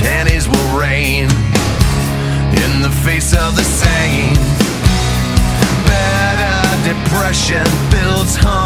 pennies will rain in the face of the same. Better depression builds home.